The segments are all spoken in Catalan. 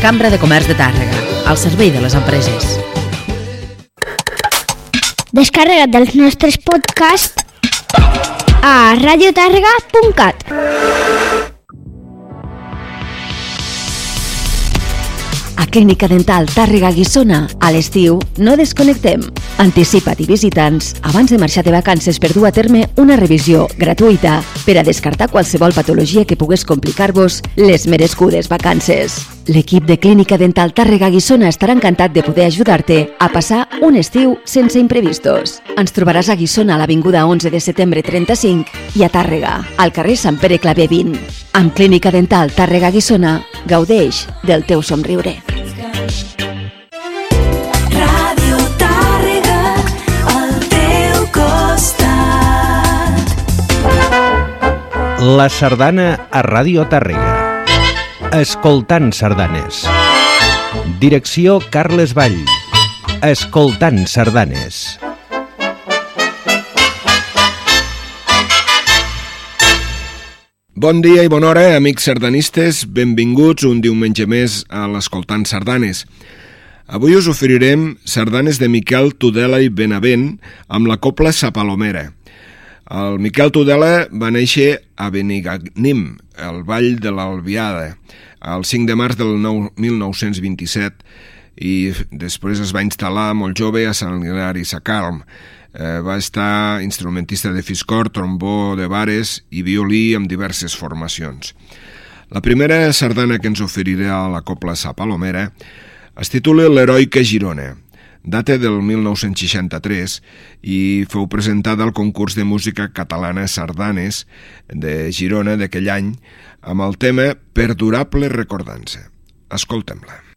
Cambra de Comerç de Tàrrega, al servei de les empreses. Descarrega't dels nostres podcasts a radiotàrrega.cat A Clínica Dental Tàrrega Guissona, a l'estiu, no desconnectem. Anticipa't i visitants abans de marxar de vacances per dur a terme una revisió gratuïta per a descartar qualsevol patologia que pogués complicar-vos les merescudes vacances. L'equip de Clínica Dental Tàrrega Guissona estarà encantat de poder ajudar-te a passar un estiu sense imprevistos. Ens trobaràs a Guissona a l'Avinguda 11 de setembre 35 i a Tàrrega, al carrer Sant Pere Clavé 20. Amb Clínica Dental Tàrrega Guissona, gaudeix del teu somriure. Ràdio Tàrrega, al teu costat. La sardana a Ràdio Tàrrega. Escoltant sardanes. Direcció Carles Vall. Escoltant sardanes. Bon dia i bona hora, amics sardanistes. Benvinguts un diumenge més a l'Escoltant Sardanes. Avui us oferirem sardanes de Miquel Tudela i Benavent amb la copla Sa Palomera. El Miquel Tudela va néixer a Benigagnim, al Vall de l'Albiada, el 5 de març del 9 1927 i després es va instal·lar molt jove a Sant Hilari Sacalm. Eh, va estar instrumentista de fiscor, trombó de bares i violí amb diverses formacions. La primera sardana que ens oferirà la Copla Sa Palomera es titula L'Heroica Girona. Data del 1963 i fou presentada al concurs de música catalana Sardanes de Girona d'aquell any amb el tema Perdurable Recordança. Escoltem-la.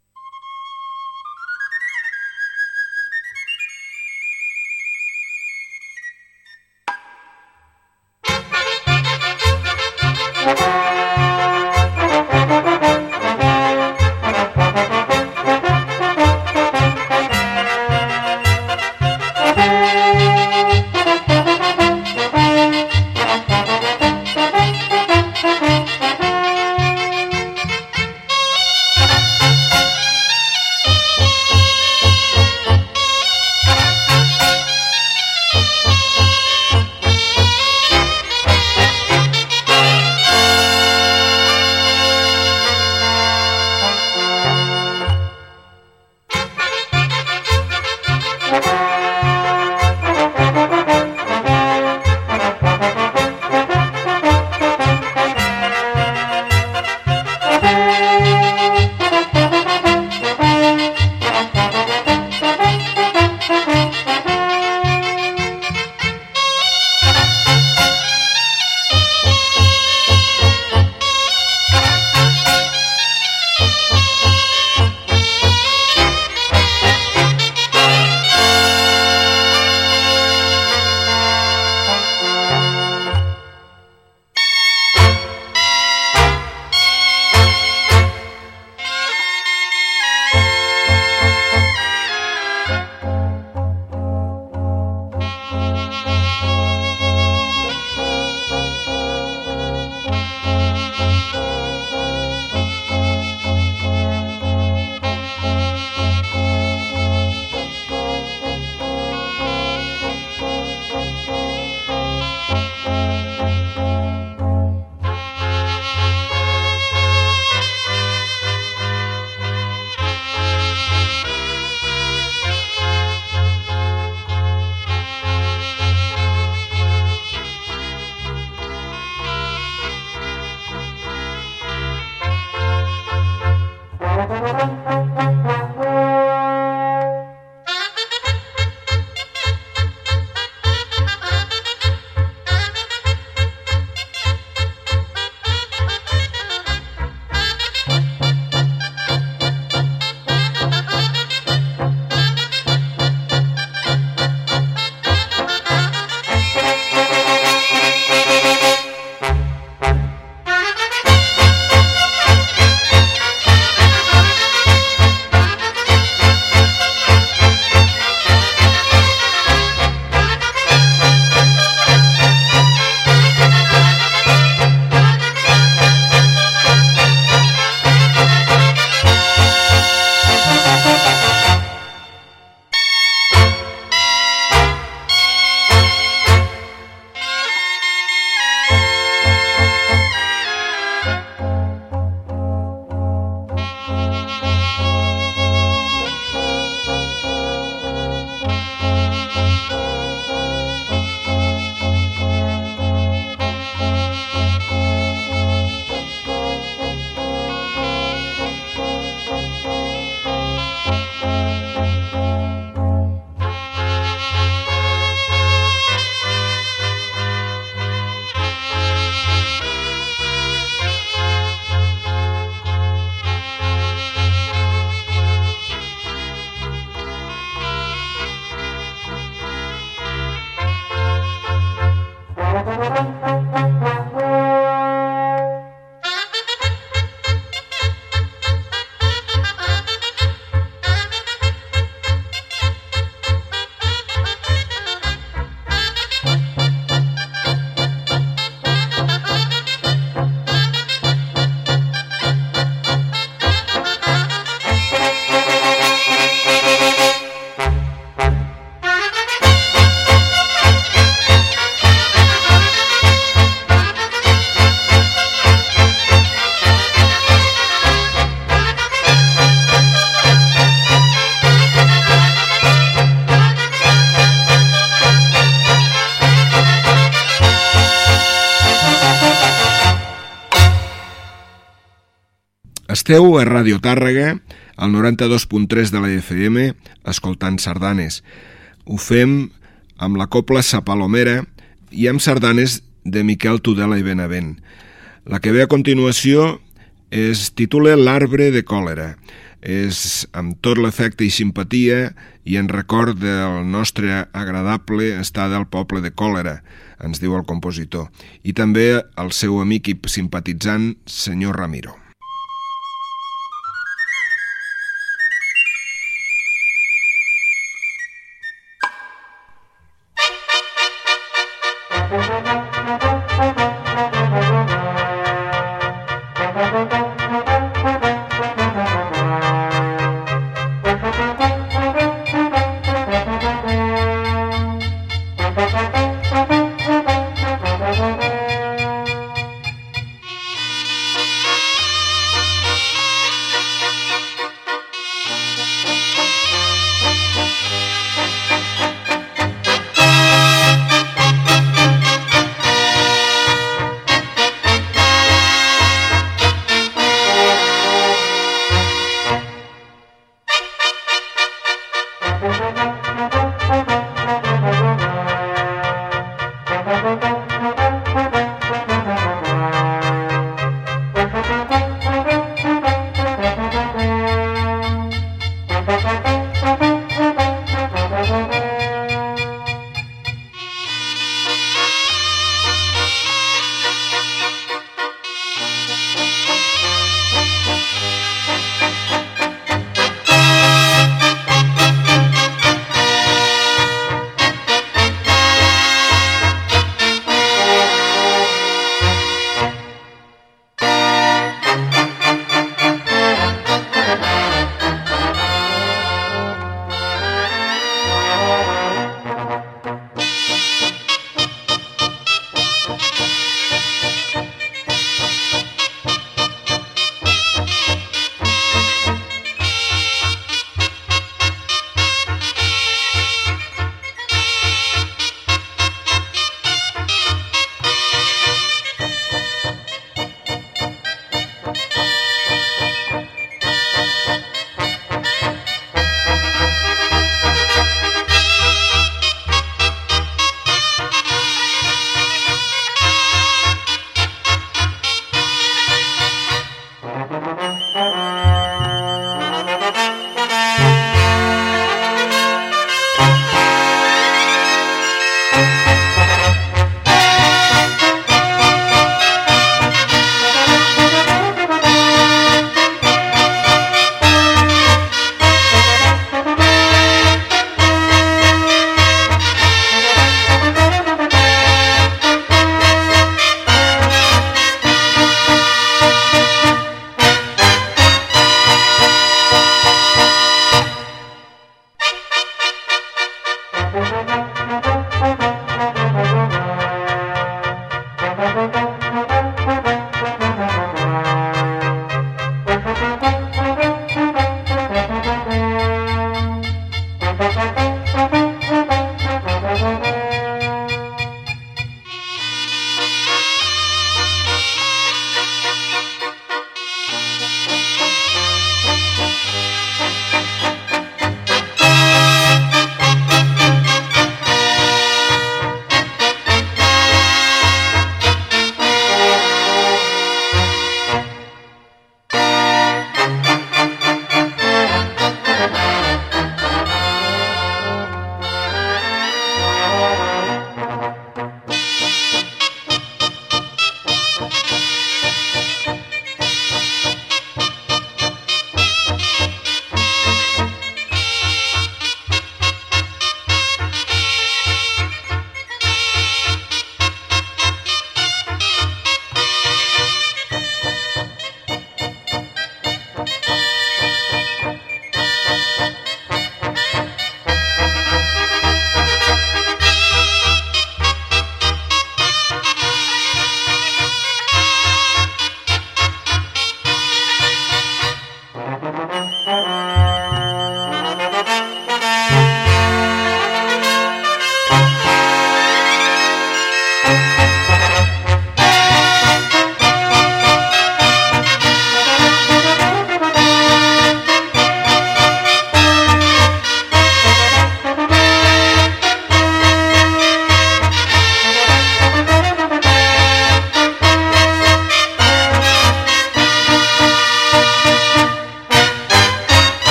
Esteu a Ràdio Tàrrega, al 92.3 de la FM, escoltant sardanes. Ho fem amb la copla Sapalomera i amb sardanes de Miquel Tudela i Benavent. La que ve a continuació es titula L'arbre de còlera. És amb tot l'efecte i simpatia i en record del nostre agradable estar del poble de còlera, ens diu el compositor, i també el seu amic i simpatitzant, senyor Ramiro.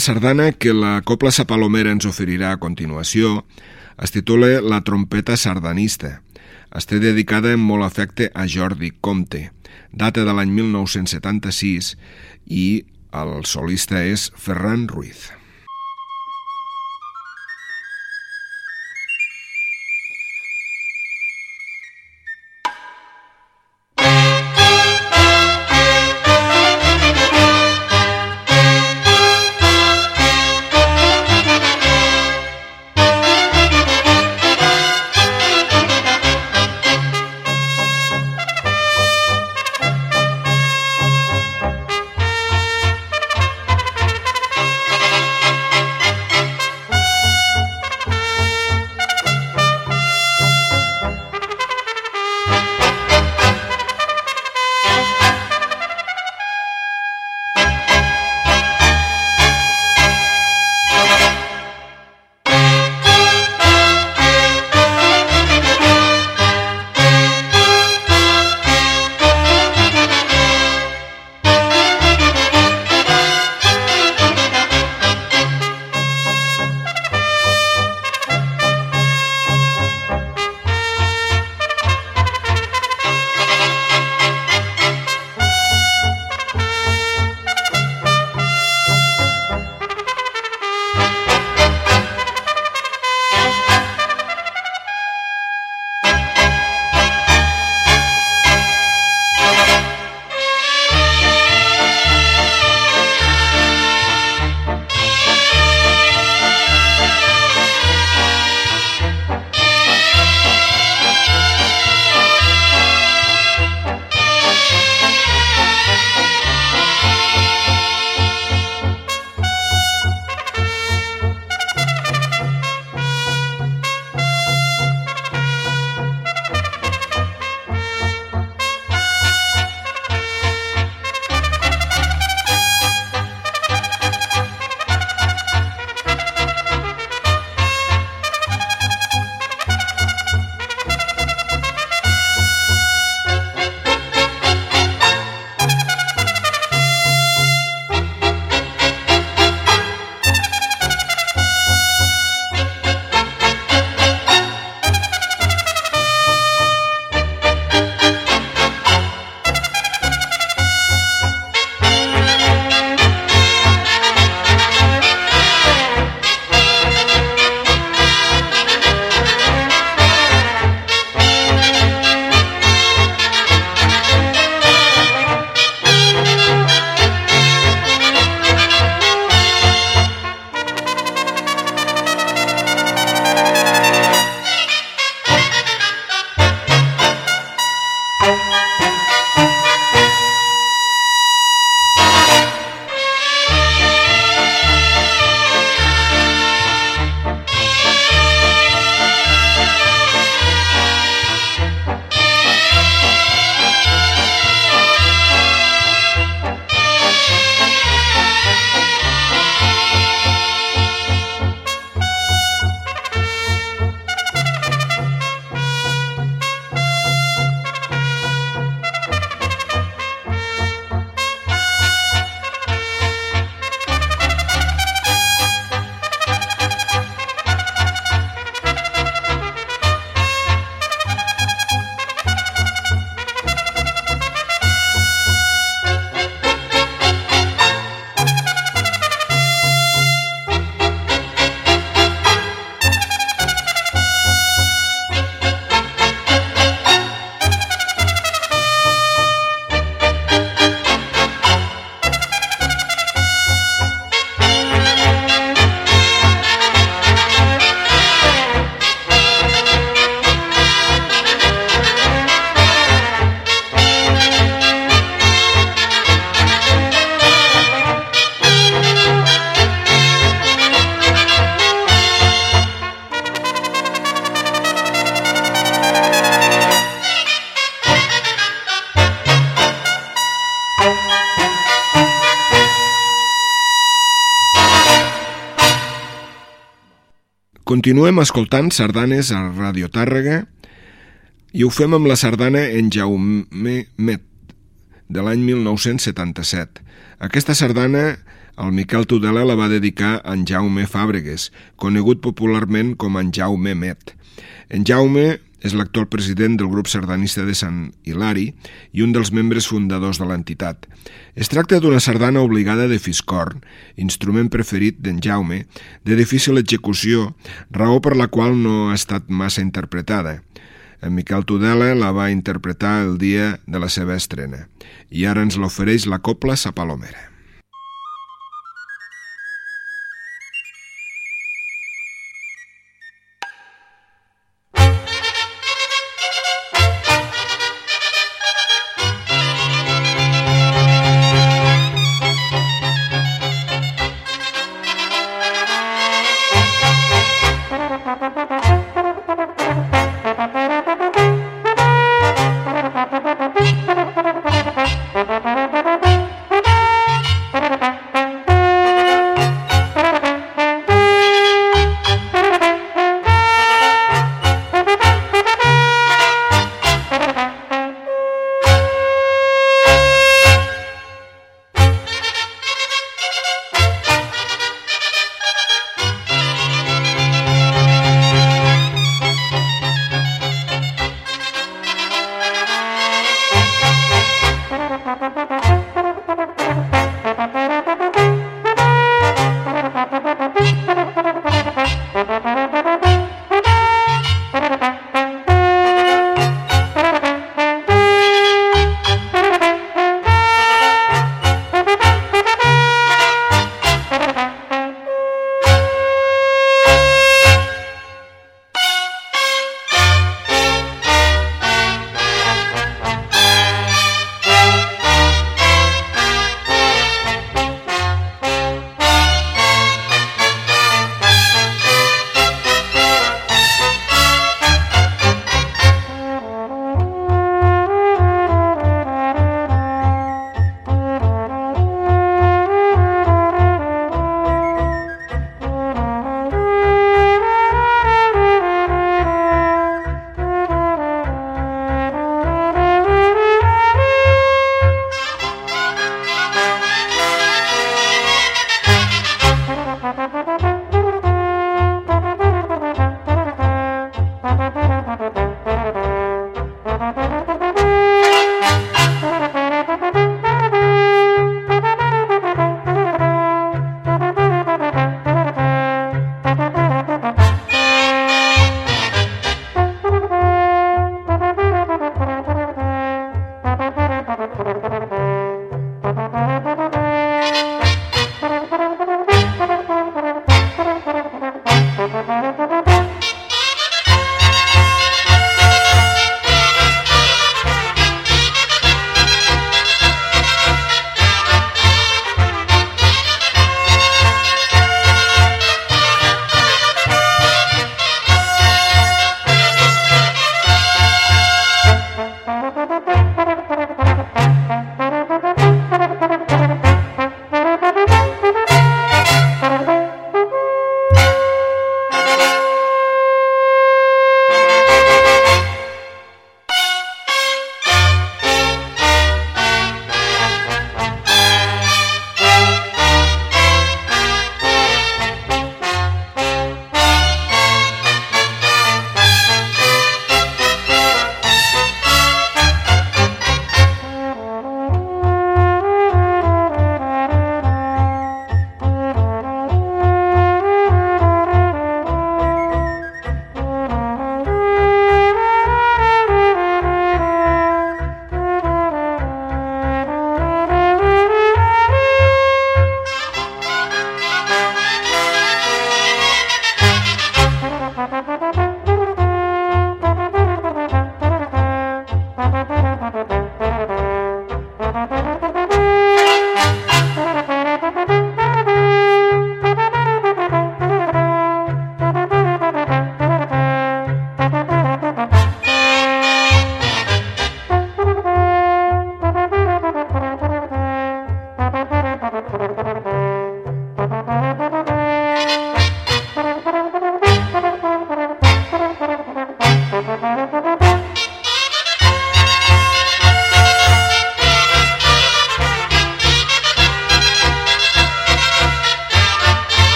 La sardana que la Copla Sapalomera ens oferirà a continuació es titula La trompeta sardanista. Està dedicada en molt afecte a Jordi Comte, data de l'any 1976 i el solista és Ferran Ruiz. Continuem escoltant sardanes a Radio Tàrrega i ho fem amb la sardana en Jaume Met, de l'any 1977. Aquesta sardana el Miquel Tudela la va dedicar a en Jaume Fàbregues, conegut popularment com en Jaume Met. En Jaume és l'actual president del grup sardanista de Sant Hilari i un dels membres fundadors de l'entitat. Es tracta d'una sardana obligada de fiscorn, instrument preferit d'en Jaume, de difícil execució, raó per la qual no ha estat massa interpretada. En Miquel Tudela la va interpretar el dia de la seva estrena i ara ens l'ofereix la Copla Sa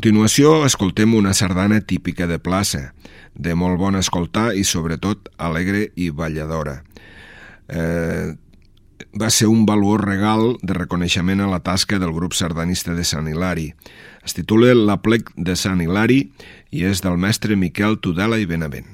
continuació, escoltem una sardana típica de plaça, de molt bon escoltar i, sobretot, alegre i balladora. Eh, va ser un valuós regal de reconeixement a la tasca del grup sardanista de Sant Hilari. Es titula La plec de Sant Hilari i és del mestre Miquel Tudela i Benavent.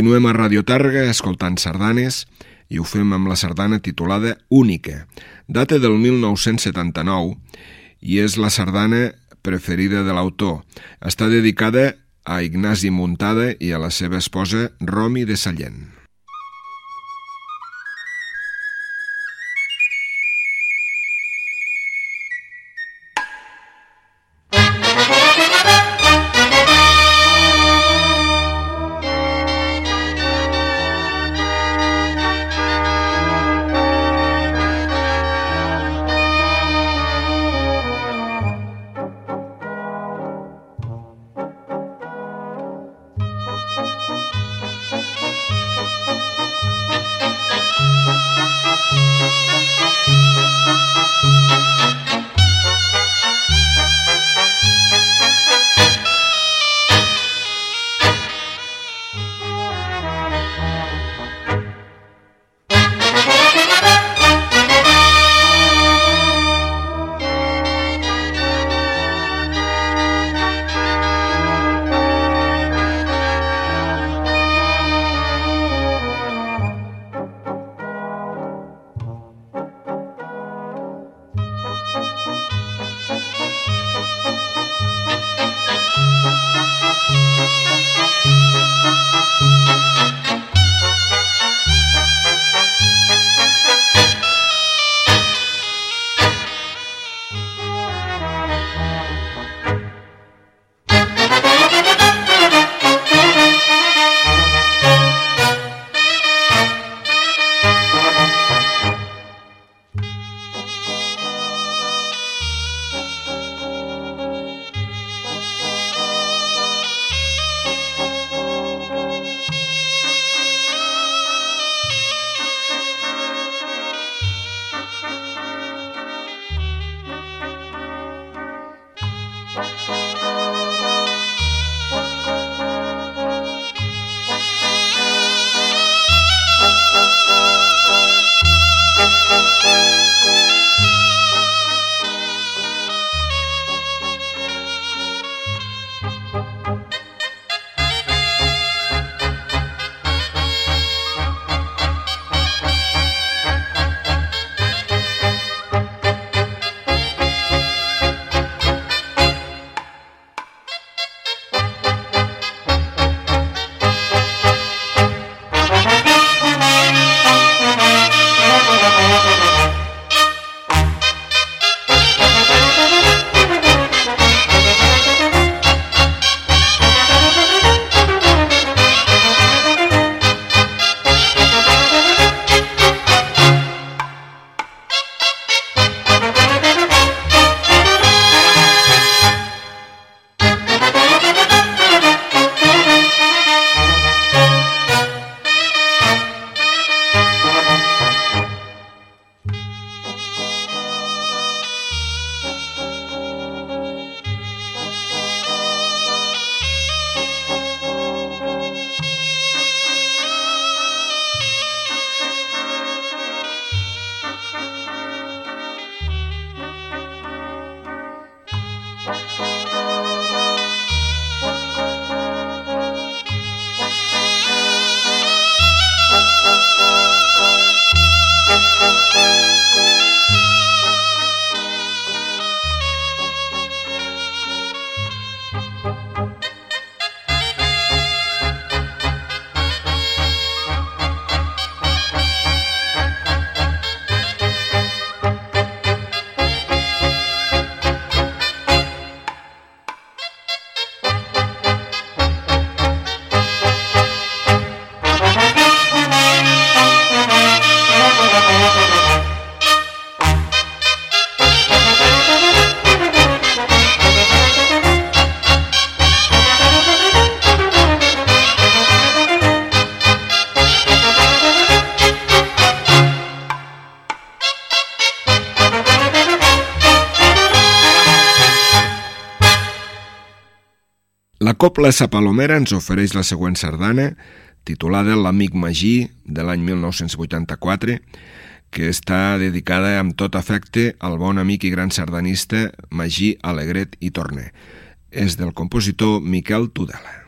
Continuem a Radio Targa escoltant sardanes i ho fem amb la sardana titulada Única. Data del 1979 i és la sardana preferida de l'autor. Està dedicada a Ignasi Muntada i a la seva esposa Romi de Sallent. Copla Sapalomera ens ofereix la següent sardana, titulada L'amic Magí, de l'any 1984, que està dedicada amb tot afecte al bon amic i gran sardanista Magí Alegret i Torner. És del compositor Miquel Tudela.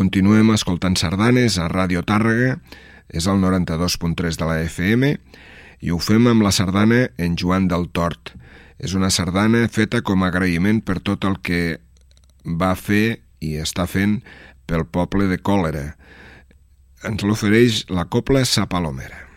Continuem escoltant sardanes a Ràdio Tàrrega, és el 92.3 de la FM, i ho fem amb la sardana en Joan del Tort. És una sardana feta com a agraïment per tot el que va fer i està fent pel poble de Còlera. Ens l'ofereix la Copla Sa Palomera.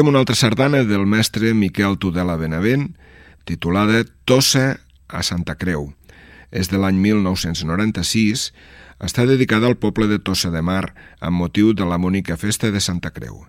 Escoltem una altra sardana del mestre Miquel Tudela Benavent, titulada Tossa a Santa Creu. És de l'any 1996, està dedicada al poble de Tossa de Mar amb motiu de la Mònica Festa de Santa Creu.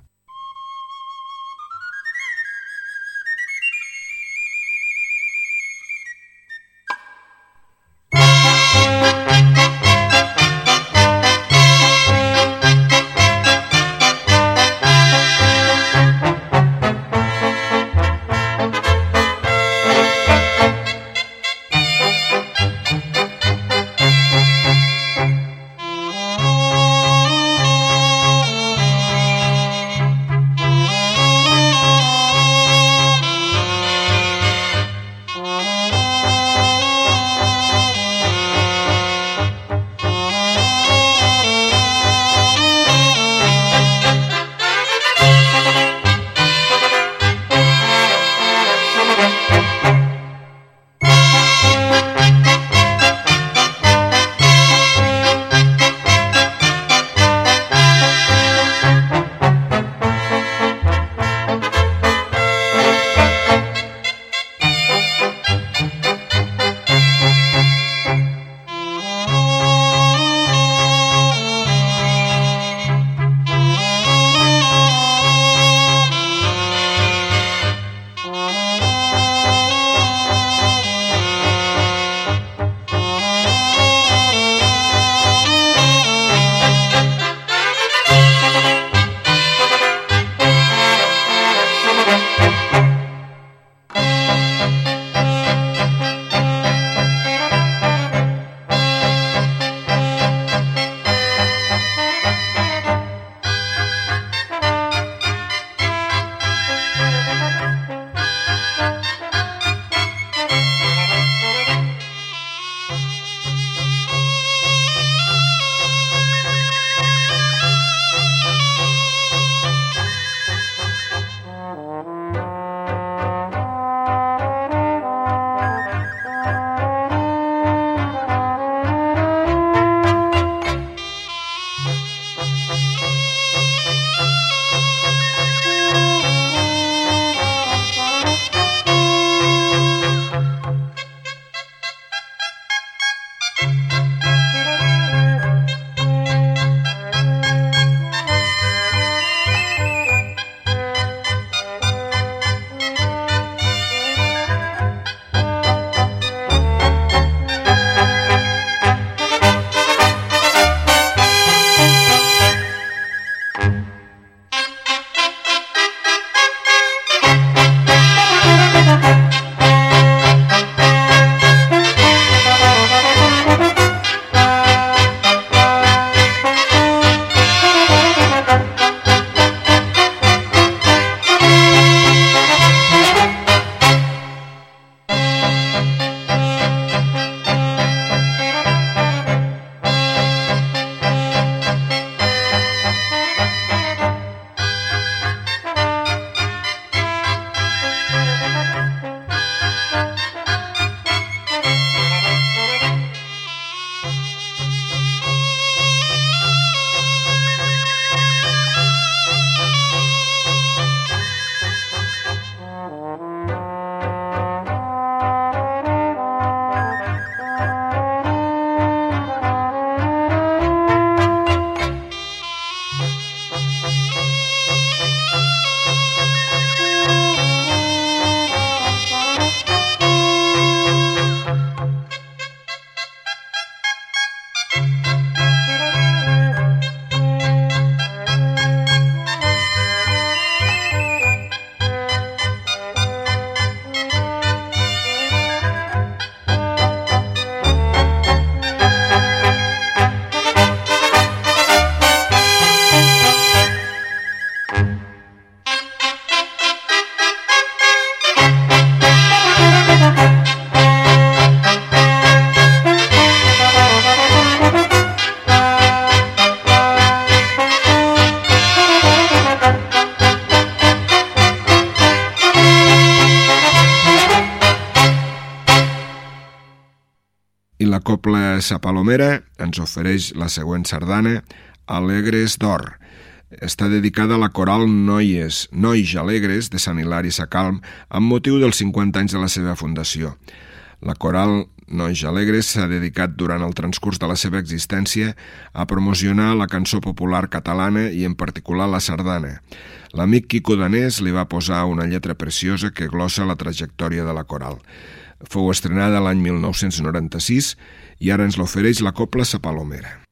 La Copla Sapalomera ens ofereix la següent sardana, Alegres d'Or. Està dedicada a la coral Noies, Nois Alegres de Sant Hilari Sacalm amb motiu dels 50 anys de la seva fundació. La coral Nois Alegres s'ha dedicat durant el transcurs de la seva existència a promocionar la cançó popular catalana i en particular la sardana. L'amic Quico Danés li va posar una lletra preciosa que glossa la trajectòria de la coral. Fou estrenada l'any 1996 i ara ens l'ofereix la Copla Sapalomera. I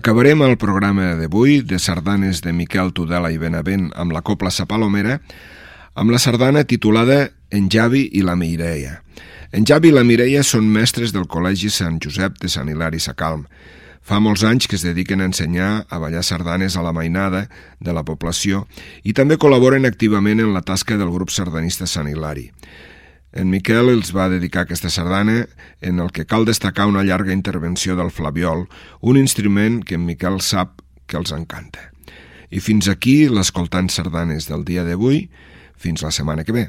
acabarem el programa d'avui de sardanes de Miquel Tudela i Benavent amb la Copla Sa Palomera amb la sardana titulada En Javi i la Mireia. En Javi i la Mireia són mestres del Col·legi Sant Josep de Sant Hilari Sacalm. Fa molts anys que es dediquen a ensenyar a ballar sardanes a la mainada de la població i també col·laboren activament en la tasca del grup sardanista Sant Hilari. En Miquel els va dedicar aquesta sardana en el que cal destacar una llarga intervenció del flaviol, un instrument que en Miquel sap que els encanta. I fins aquí l'escoltant sardanes del dia d'avui. Fins la setmana que ve.